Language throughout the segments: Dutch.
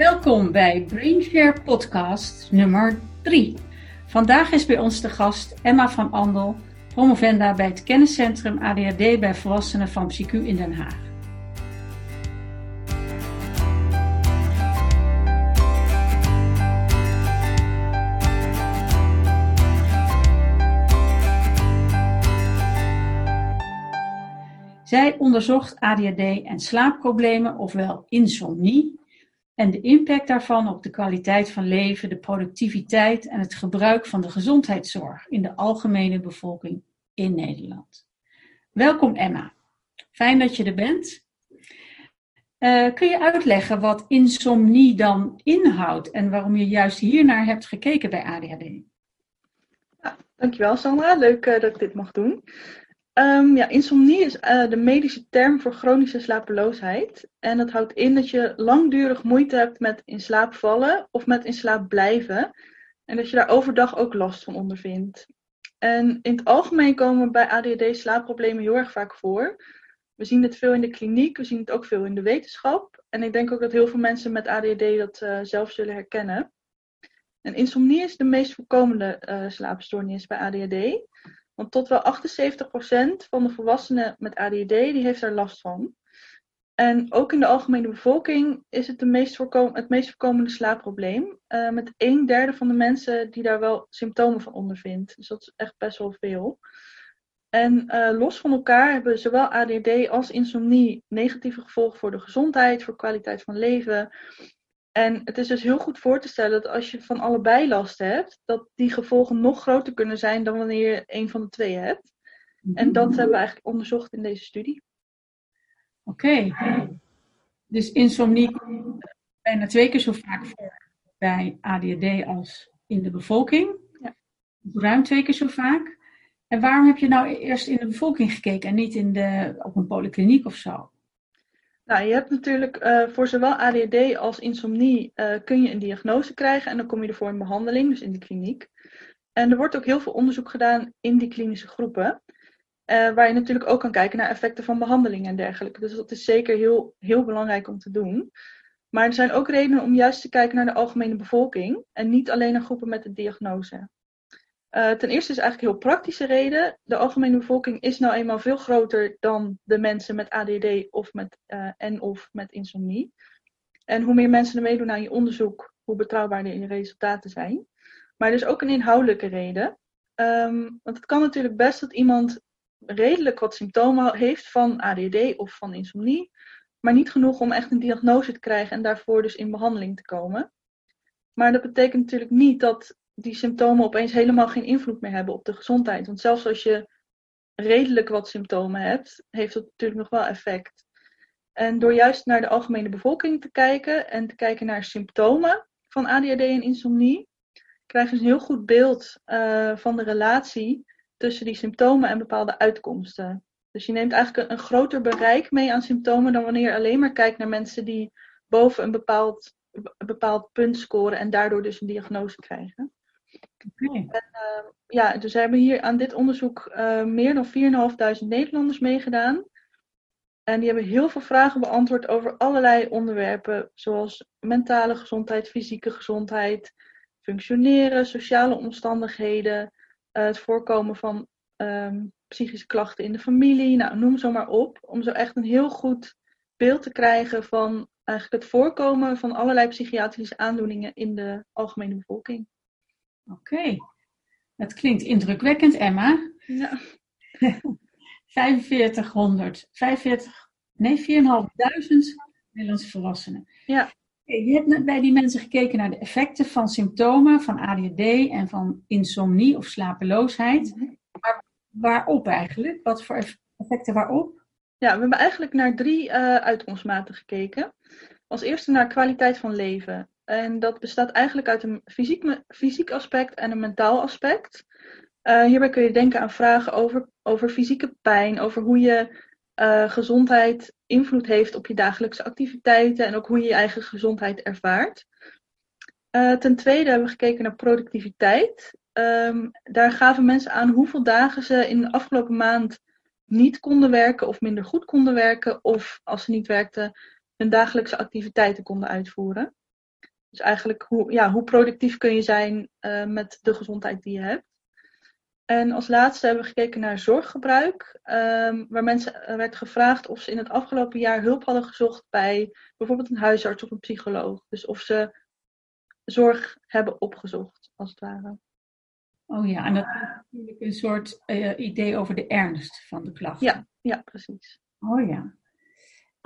Welkom bij Brainshare Podcast nummer 3. Vandaag is bij ons de gast Emma van Andel, promovenda bij het kenniscentrum ADHD bij volwassenen van PsyQ in Den Haag. Zij onderzocht ADHD en slaapproblemen, ofwel insomnie, en de impact daarvan op de kwaliteit van leven, de productiviteit en het gebruik van de gezondheidszorg in de algemene bevolking in Nederland. Welkom Emma. Fijn dat je er bent. Uh, kun je uitleggen wat insomnie dan inhoudt en waarom je juist hiernaar hebt gekeken bij ADHD? Ja, dankjewel Sandra, leuk uh, dat ik dit mag doen. Um, ja, insomnie is uh, de medische term voor chronische slapeloosheid. En dat houdt in dat je langdurig moeite hebt met in slaap vallen of met in slaap blijven. En dat je daar overdag ook last van ondervindt. En in het algemeen komen bij ADHD slaapproblemen heel erg vaak voor. We zien het veel in de kliniek, we zien het ook veel in de wetenschap. En ik denk ook dat heel veel mensen met ADHD dat uh, zelf zullen herkennen. En insomnie is de meest voorkomende uh, slaapstoornis bij ADHD. Want tot wel 78% van de volwassenen met ADHD die heeft daar last van. En ook in de algemene bevolking is het de meest het meest voorkomende slaapprobleem. Uh, met een derde van de mensen die daar wel symptomen van ondervindt. Dus dat is echt best wel veel. En uh, los van elkaar hebben zowel ADHD als insomnie negatieve gevolgen voor de gezondheid, voor kwaliteit van leven. En het is dus heel goed voor te stellen dat als je van allebei last hebt, dat die gevolgen nog groter kunnen zijn dan wanneer je een van de twee hebt. En dat hebben we eigenlijk onderzocht in deze studie. Oké. Dus insomnie komt bijna twee keer zo vaak voor bij ADHD als in de bevolking. Ja. Ruim twee keer zo vaak. En waarom heb je nou eerst in de bevolking gekeken en niet in de, op een polykliniek of zo? Nou, je hebt natuurlijk uh, voor zowel ADHD als insomnie uh, kun je een diagnose krijgen en dan kom je ervoor in behandeling, dus in de kliniek. En er wordt ook heel veel onderzoek gedaan in die klinische groepen, uh, waar je natuurlijk ook kan kijken naar effecten van behandeling en dergelijke. Dus dat is zeker heel, heel belangrijk om te doen. Maar er zijn ook redenen om juist te kijken naar de algemene bevolking en niet alleen naar groepen met de diagnose. Uh, ten eerste is eigenlijk heel praktische reden. De algemene bevolking is nou eenmaal veel groter dan de mensen met ADD of met, uh, en of met insomnie. En hoe meer mensen er meedoen aan je onderzoek, hoe betrouwbaarder je resultaten zijn. Maar er is ook een inhoudelijke reden. Um, want het kan natuurlijk best dat iemand redelijk wat symptomen heeft van ADD of van insomnie, maar niet genoeg om echt een diagnose te krijgen en daarvoor dus in behandeling te komen. Maar dat betekent natuurlijk niet dat die symptomen opeens helemaal geen invloed meer hebben op de gezondheid. Want zelfs als je redelijk wat symptomen hebt, heeft dat natuurlijk nog wel effect. En door juist naar de algemene bevolking te kijken en te kijken naar symptomen van ADHD en insomnie, krijg je een heel goed beeld uh, van de relatie tussen die symptomen en bepaalde uitkomsten. Dus je neemt eigenlijk een, een groter bereik mee aan symptomen dan wanneer je alleen maar kijkt naar mensen die boven een bepaald, een bepaald punt scoren en daardoor dus een diagnose krijgen. En, uh, ja, dus we hebben hier aan dit onderzoek uh, meer dan 4.500 Nederlanders meegedaan. En die hebben heel veel vragen beantwoord over allerlei onderwerpen, zoals mentale gezondheid, fysieke gezondheid, functioneren, sociale omstandigheden, uh, het voorkomen van um, psychische klachten in de familie, nou, noem zo maar op. Om zo echt een heel goed beeld te krijgen van eigenlijk het voorkomen van allerlei psychiatrische aandoeningen in de algemene bevolking. Oké, okay. dat klinkt indrukwekkend, Emma. Ja. 4500, 45, nee, 4.500 Nederlandse volwassenen. Ja. Je hebt bij die mensen gekeken naar de effecten van symptomen van ADHD en van insomnie of slapeloosheid. -hmm. Maar waarop eigenlijk? Wat voor effecten waarop? Ja, we hebben eigenlijk naar drie uh, uitkomstmaten gekeken. Als eerste naar kwaliteit van leven. En dat bestaat eigenlijk uit een fysiek, fysiek aspect en een mentaal aspect. Uh, hierbij kun je denken aan vragen over, over fysieke pijn, over hoe je uh, gezondheid invloed heeft op je dagelijkse activiteiten en ook hoe je je eigen gezondheid ervaart. Uh, ten tweede hebben we gekeken naar productiviteit. Um, daar gaven mensen aan hoeveel dagen ze in de afgelopen maand niet konden werken of minder goed konden werken, of als ze niet werkten, hun dagelijkse activiteiten konden uitvoeren. Dus eigenlijk hoe, ja, hoe productief kun je zijn uh, met de gezondheid die je hebt. En als laatste hebben we gekeken naar zorggebruik, um, waar mensen uh, werd gevraagd of ze in het afgelopen jaar hulp hadden gezocht bij bijvoorbeeld een huisarts of een psycholoog. Dus of ze zorg hebben opgezocht, als het ware. Oh ja, en dat is natuurlijk een soort uh, idee over de ernst van de klachten. Ja, ja precies. Oh ja.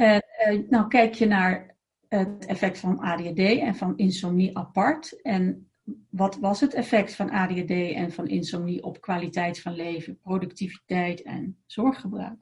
Uh, nou, kijk je naar het effect van ADHD en van insomnie apart. En wat was het effect van ADHD en van insomnie op kwaliteit van leven, productiviteit en zorggebruik?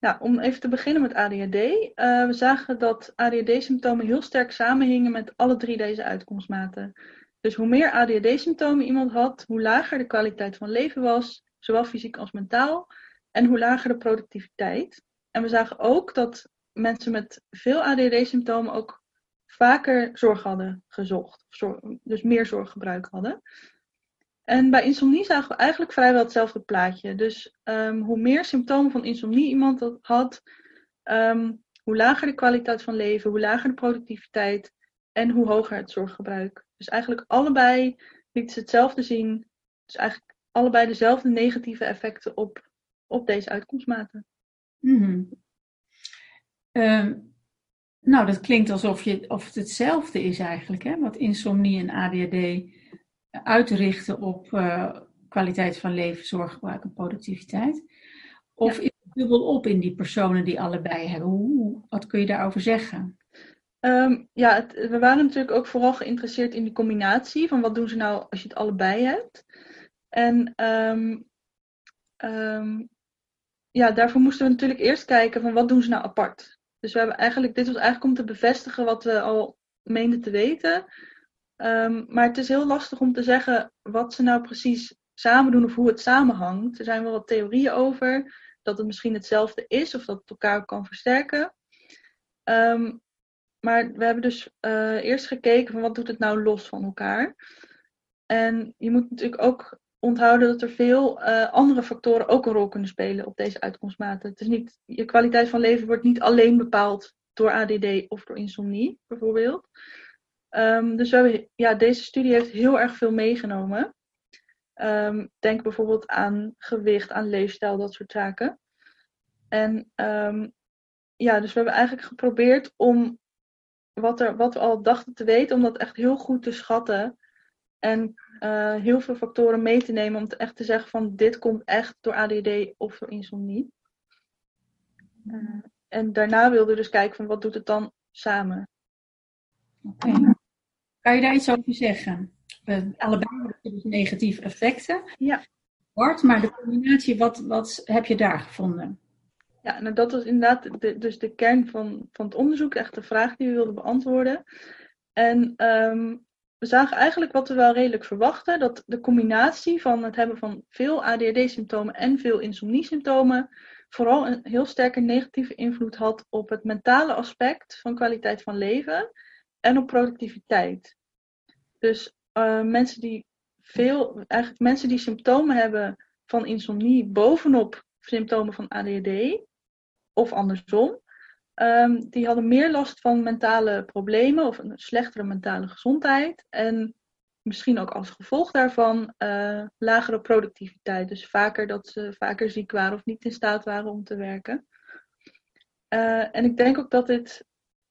Nou, om even te beginnen met ADHD. Uh, we zagen dat ADHD-symptomen heel sterk samenhingen met alle drie deze uitkomstmaten. Dus hoe meer ADHD-symptomen iemand had, hoe lager de kwaliteit van leven was, zowel fysiek als mentaal, en hoe lager de productiviteit. En we zagen ook dat mensen met veel ADHD-symptomen ook vaker zorg hadden gezocht, dus meer zorggebruik hadden. En bij insomnie zagen we eigenlijk vrijwel hetzelfde plaatje. Dus um, hoe meer symptomen van insomnie iemand had, um, hoe lager de kwaliteit van leven, hoe lager de productiviteit en hoe hoger het zorggebruik. Dus eigenlijk allebei lieten ze hetzelfde zien. Dus eigenlijk allebei dezelfde negatieve effecten op, op deze uitkomstmaten. -hmm. Um, nou, dat klinkt alsof je, of het hetzelfde is eigenlijk, hè? wat insomnie en ADHD uitrichten op uh, kwaliteit van leven, zorggebruik en productiviteit. Of ja. is het dubbel op in die personen die allebei hebben? Hoe, wat kun je daarover zeggen? Um, ja, het, we waren natuurlijk ook vooral geïnteresseerd in die combinatie van wat doen ze nou als je het allebei hebt. En um, um, ja, daarvoor moesten we natuurlijk eerst kijken van wat doen ze nou apart. Dus we hebben eigenlijk, dit was eigenlijk om te bevestigen wat we al meenden te weten. maar het is heel lastig om te zeggen wat ze nou precies samen doen of hoe het samenhangt. Er zijn wel wat theorieën over dat het misschien hetzelfde is of dat het elkaar kan versterken. Um, maar we hebben dus uh, eerst gekeken van wat doet het nou los van elkaar. En je moet natuurlijk ook onthouden dat er veel uh, andere factoren ook een rol kunnen spelen op deze uitkomstmaten. Het is niet, je kwaliteit van leven wordt niet alleen bepaald door ADD of door insomnie, bijvoorbeeld. Um, dus we ja, deze studie heeft heel erg veel meegenomen. Um, denk bijvoorbeeld aan gewicht, aan leefstijl, dat soort zaken. En um, ja, dus we hebben eigenlijk geprobeerd om wat, er, wat we al dachten te weten, om dat echt heel goed te schatten. En uh, heel veel factoren mee te nemen om te echt te zeggen van dit komt echt door ADD of door insomnie. Uh, en daarna wilden we dus kijken van wat doet het dan samen. Oké. Okay. Kan je daar iets over zeggen? Allebei hebben dus negatieve effecten. Ja. Bart, maar de combinatie, wat, wat heb je daar gevonden? Ja, nou dat was inderdaad de, dus de kern van, van het onderzoek, echt de vraag die we wilden beantwoorden. En um, we zagen eigenlijk wat we wel redelijk verwachten, dat de combinatie van het hebben van veel ADHD-symptomen en veel insomnie-symptomen vooral een heel sterke negatieve invloed had op het mentale aspect van kwaliteit van leven en op productiviteit. Dus uh, mensen die veel, eigenlijk mensen die symptomen hebben van insomnie bovenop symptomen van ADHD, of andersom. Um, die hadden meer last van mentale problemen of een slechtere mentale gezondheid. En misschien ook als gevolg daarvan uh, lagere productiviteit. Dus vaker dat ze vaker ziek waren of niet in staat waren om te werken. Uh, en ik denk ook dat dit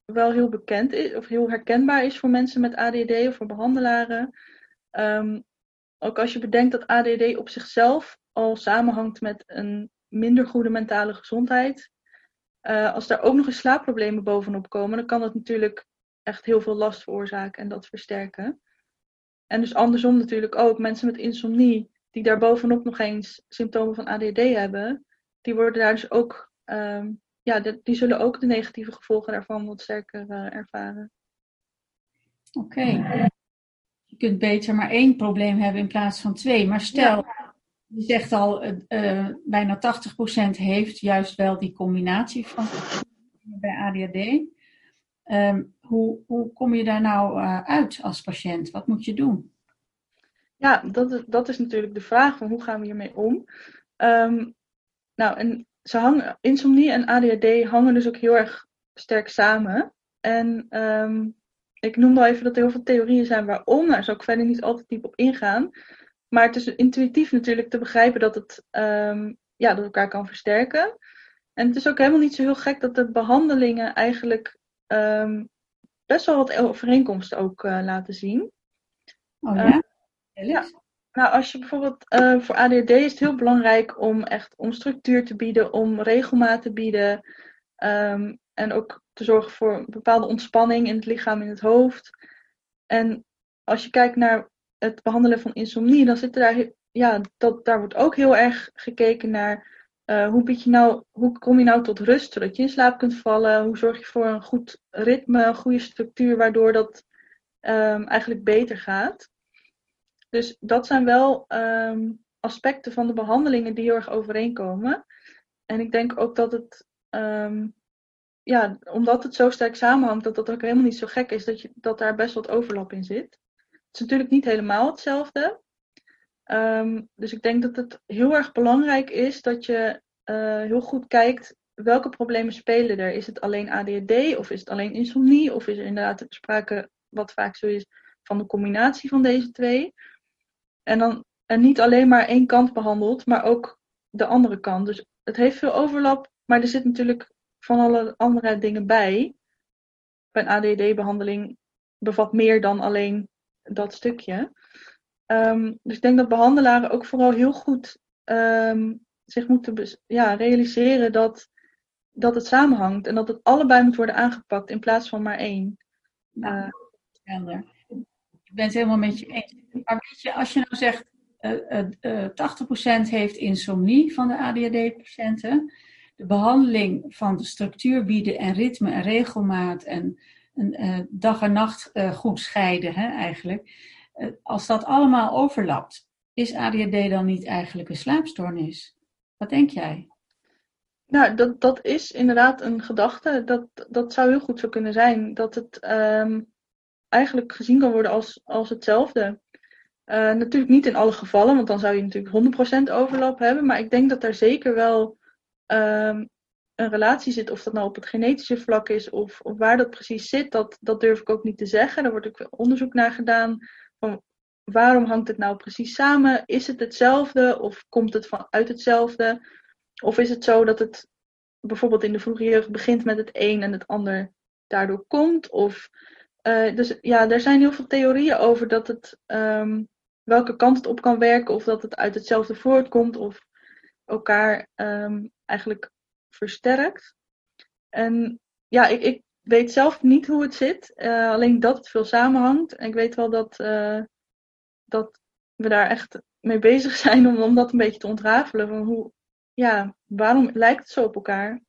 wel heel bekend is of heel herkenbaar is voor mensen met ADD of voor behandelaren. Um, ook als je bedenkt dat ADD op zichzelf al samenhangt met een minder goede mentale gezondheid, uh, als daar ook nog eens slaapproblemen bovenop komen, dan kan dat natuurlijk echt heel veel last veroorzaken en dat versterken. En dus andersom natuurlijk ook mensen met insomnie, die daar bovenop nog eens symptomen van ADD hebben, die worden daar dus ook, um, ja, de, die zullen ook de negatieve gevolgen daarvan wat sterker uh, ervaren. Oké. Okay. Je kunt beter maar één probleem hebben in plaats van twee. Maar stel, ja je zegt al, uh, bijna 80% heeft juist wel die combinatie van bij ADHD. Um, hoe, hoe kom je daar nou uh, uit als patiënt? Wat moet je doen? Ja, dat is, dat is natuurlijk de vraag van hoe gaan we hiermee om. Um, nou, en ze hangen, insomnie en ADHD hangen dus ook heel erg sterk samen. En um, ik noemde al even dat er heel veel theorieën zijn waarom. Daar zou ik verder niet altijd diep op ingaan. Maar het is intuïtief natuurlijk te begrijpen dat het ehm, ja, dat elkaar kan versterken. En het is ook helemaal niet zo heel gek dat de behandelingen eigenlijk ehm, best wel wat overeenkomsten ook uh, laten zien. Oh ja? Uh, ja. Nou, als je bijvoorbeeld uh, voor ADHD is het heel belangrijk om echt om structuur te bieden, om regelmaat te bieden. Um, en ook te zorgen voor een bepaalde ontspanning in het lichaam, in het hoofd. En als je kijkt naar het behandelen van insomnie, dan zit er daar, ja, dat, daar wordt ook heel erg gekeken naar uh, hoe, je nou, hoe kom je nou tot rust, zodat je in slaap kunt vallen? Hoe zorg je voor een goed ritme, een goede structuur, waardoor dat um, eigenlijk beter gaat? Dus dat zijn wel um, aspecten van de behandelingen die heel erg overeenkomen. En ik denk ook dat het um, ja, omdat het zo sterk samenhangt, dat dat ook helemaal niet zo gek is dat, je, dat daar best wat overlap in zit. Is natuurlijk niet helemaal hetzelfde. Um, dus ik denk dat het heel erg belangrijk is dat je uh, heel goed kijkt welke problemen spelen er. Is het alleen ADHD of is het alleen insomnie of is er inderdaad sprake, wat vaak zo is, van de combinatie van deze twee. En dan en niet alleen maar één kant behandeld, maar ook de andere kant. Dus het heeft veel overlap, maar er zit natuurlijk van alle andere dingen bij. Een ADD-behandeling bevat meer dan alleen dat stukje. Um, dus ik denk dat behandelaren ook vooral heel goed um, zich moeten ja, realiseren dat, dat het samenhangt en dat het allebei moet worden aangepakt in plaats van maar één. Ja, uh, Ik ben het helemaal met je eens. Maar weet je, als je nou zegt uh, uh, 80% heeft insomnie van de ADHD-patiënten, de behandeling van de structuur bieden en ritme en regelmaat en een, uh, dag en nacht uh, goed scheiden hè, eigenlijk. Uh, als dat allemaal overlapt, is ADHD dan niet eigenlijk een slaapstoornis? Wat denk jij? Nou, dat, dat is inderdaad een gedachte. Dat, dat zou heel goed zo kunnen zijn. Dat het um, eigenlijk gezien kan worden als, als hetzelfde. natuurlijk niet in alle gevallen, want dan zou je natuurlijk 100% overlap hebben. Maar ik denk dat er zeker wel um, een relatie zit, of dat nou op het genetische vlak is of, waar dat precies zit, dat, dat durf ik ook niet te zeggen. Er wordt ook onderzoek naar gedaan van waarom hangt het nou precies samen? Is het hetzelfde of komt het van, uit hetzelfde? Of is het zo dat het bijvoorbeeld in de vroege jeugd begint met het een en het ander daardoor komt? Of, uh, dus ja, er zijn heel veel theorieën over dat het, um, welke kant het op kan werken, of dat het uit hetzelfde voortkomt, of elkaar um, eigenlijk versterkt. En ja, ik, ik weet zelf niet hoe het zit. Uh, alleen dat het veel samenhangt. En ik weet wel dat, uh, dat we daar echt mee bezig zijn om, om dat een beetje te ontrafelen. Van hoe, ja, waarom lijkt het zo op elkaar?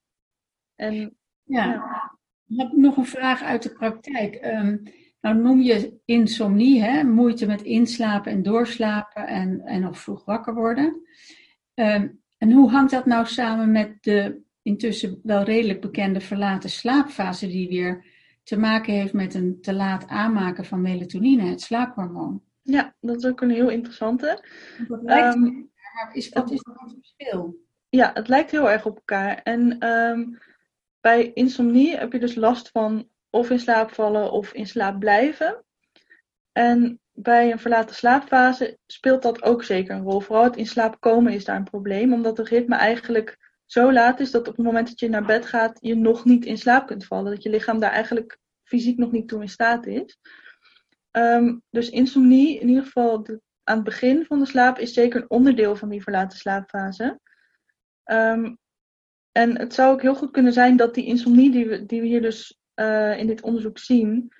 En, ja. ja. Ik heb nog een vraag uit de praktijk. Um, nou noem je insomnie, hè? moeite met inslapen en doorslapen en, en nog vroeg wakker worden. Um, en hoe hangt dat nou samen met de intussen wel redelijk bekende verlaten slaapfase, die weer te maken heeft met een te laat aanmaken van melatonine, het slaaphormoon? Ja, dat is ook een heel interessante. Dat lijkt um, maar is, wat is het verschil? Ja, het lijkt heel erg op elkaar. En um, bij insomnie heb je dus last van of in slaap vallen of in slaap blijven. En bij een verlaten slaapfase speelt dat ook zeker een rol. Vooral het in slaap komen is daar een probleem, omdat het ritme eigenlijk zo laat is dat op het moment dat je naar bed gaat, je nog niet in slaap kunt vallen. Dat je lichaam daar eigenlijk fysiek nog niet toe in staat is. Um, dus insomnie, in ieder geval aan het begin van de slaap, is zeker een onderdeel van die verlaten slaapfase. Um, en het zou ook heel goed kunnen zijn dat die insomnie die we, die we hier dus uh, in dit onderzoek zien,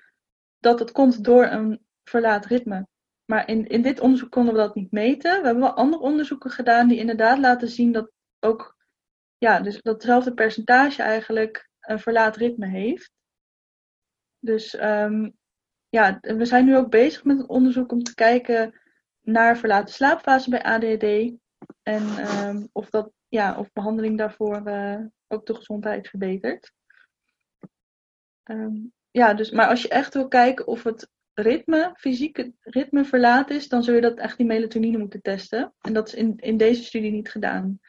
dat het komt door een verlaat ritme. Maar in, in dit onderzoek konden we dat niet meten. We hebben wel andere onderzoeken gedaan die inderdaad laten zien dat ook ja, dus datzelfde percentage eigenlijk een verlaat ritme heeft. Dus um, ja, we zijn nu ook bezig met een onderzoek om te kijken naar verlaten slaapfase bij ADHD. En um, of, dat, ja, of behandeling daarvoor uh, ook de gezondheid verbetert. Um, ja, dus, maar als je echt wil kijken of het ritme, fysieke ritme verlaat is, dan zul je dat echt die melatonine moeten testen. En dat is in, in deze studie niet gedaan.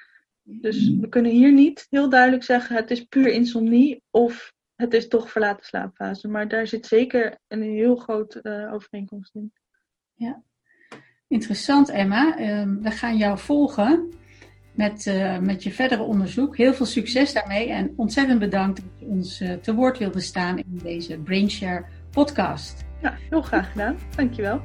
Dus we kunnen hier niet heel duidelijk zeggen het is puur insomnie of het is toch verlaten slaapfase. Maar daar zit zeker een heel groot uh, overeenkomst in. Ja, interessant Emma. Ehm, we gaan jou volgen met, uh, met je verdere onderzoek. Heel veel succes daarmee en ontzettend bedankt dat je ons uh, te woord wilde staan in deze Brainshare podcast. Ja, heel graag gedaan. Dankjewel.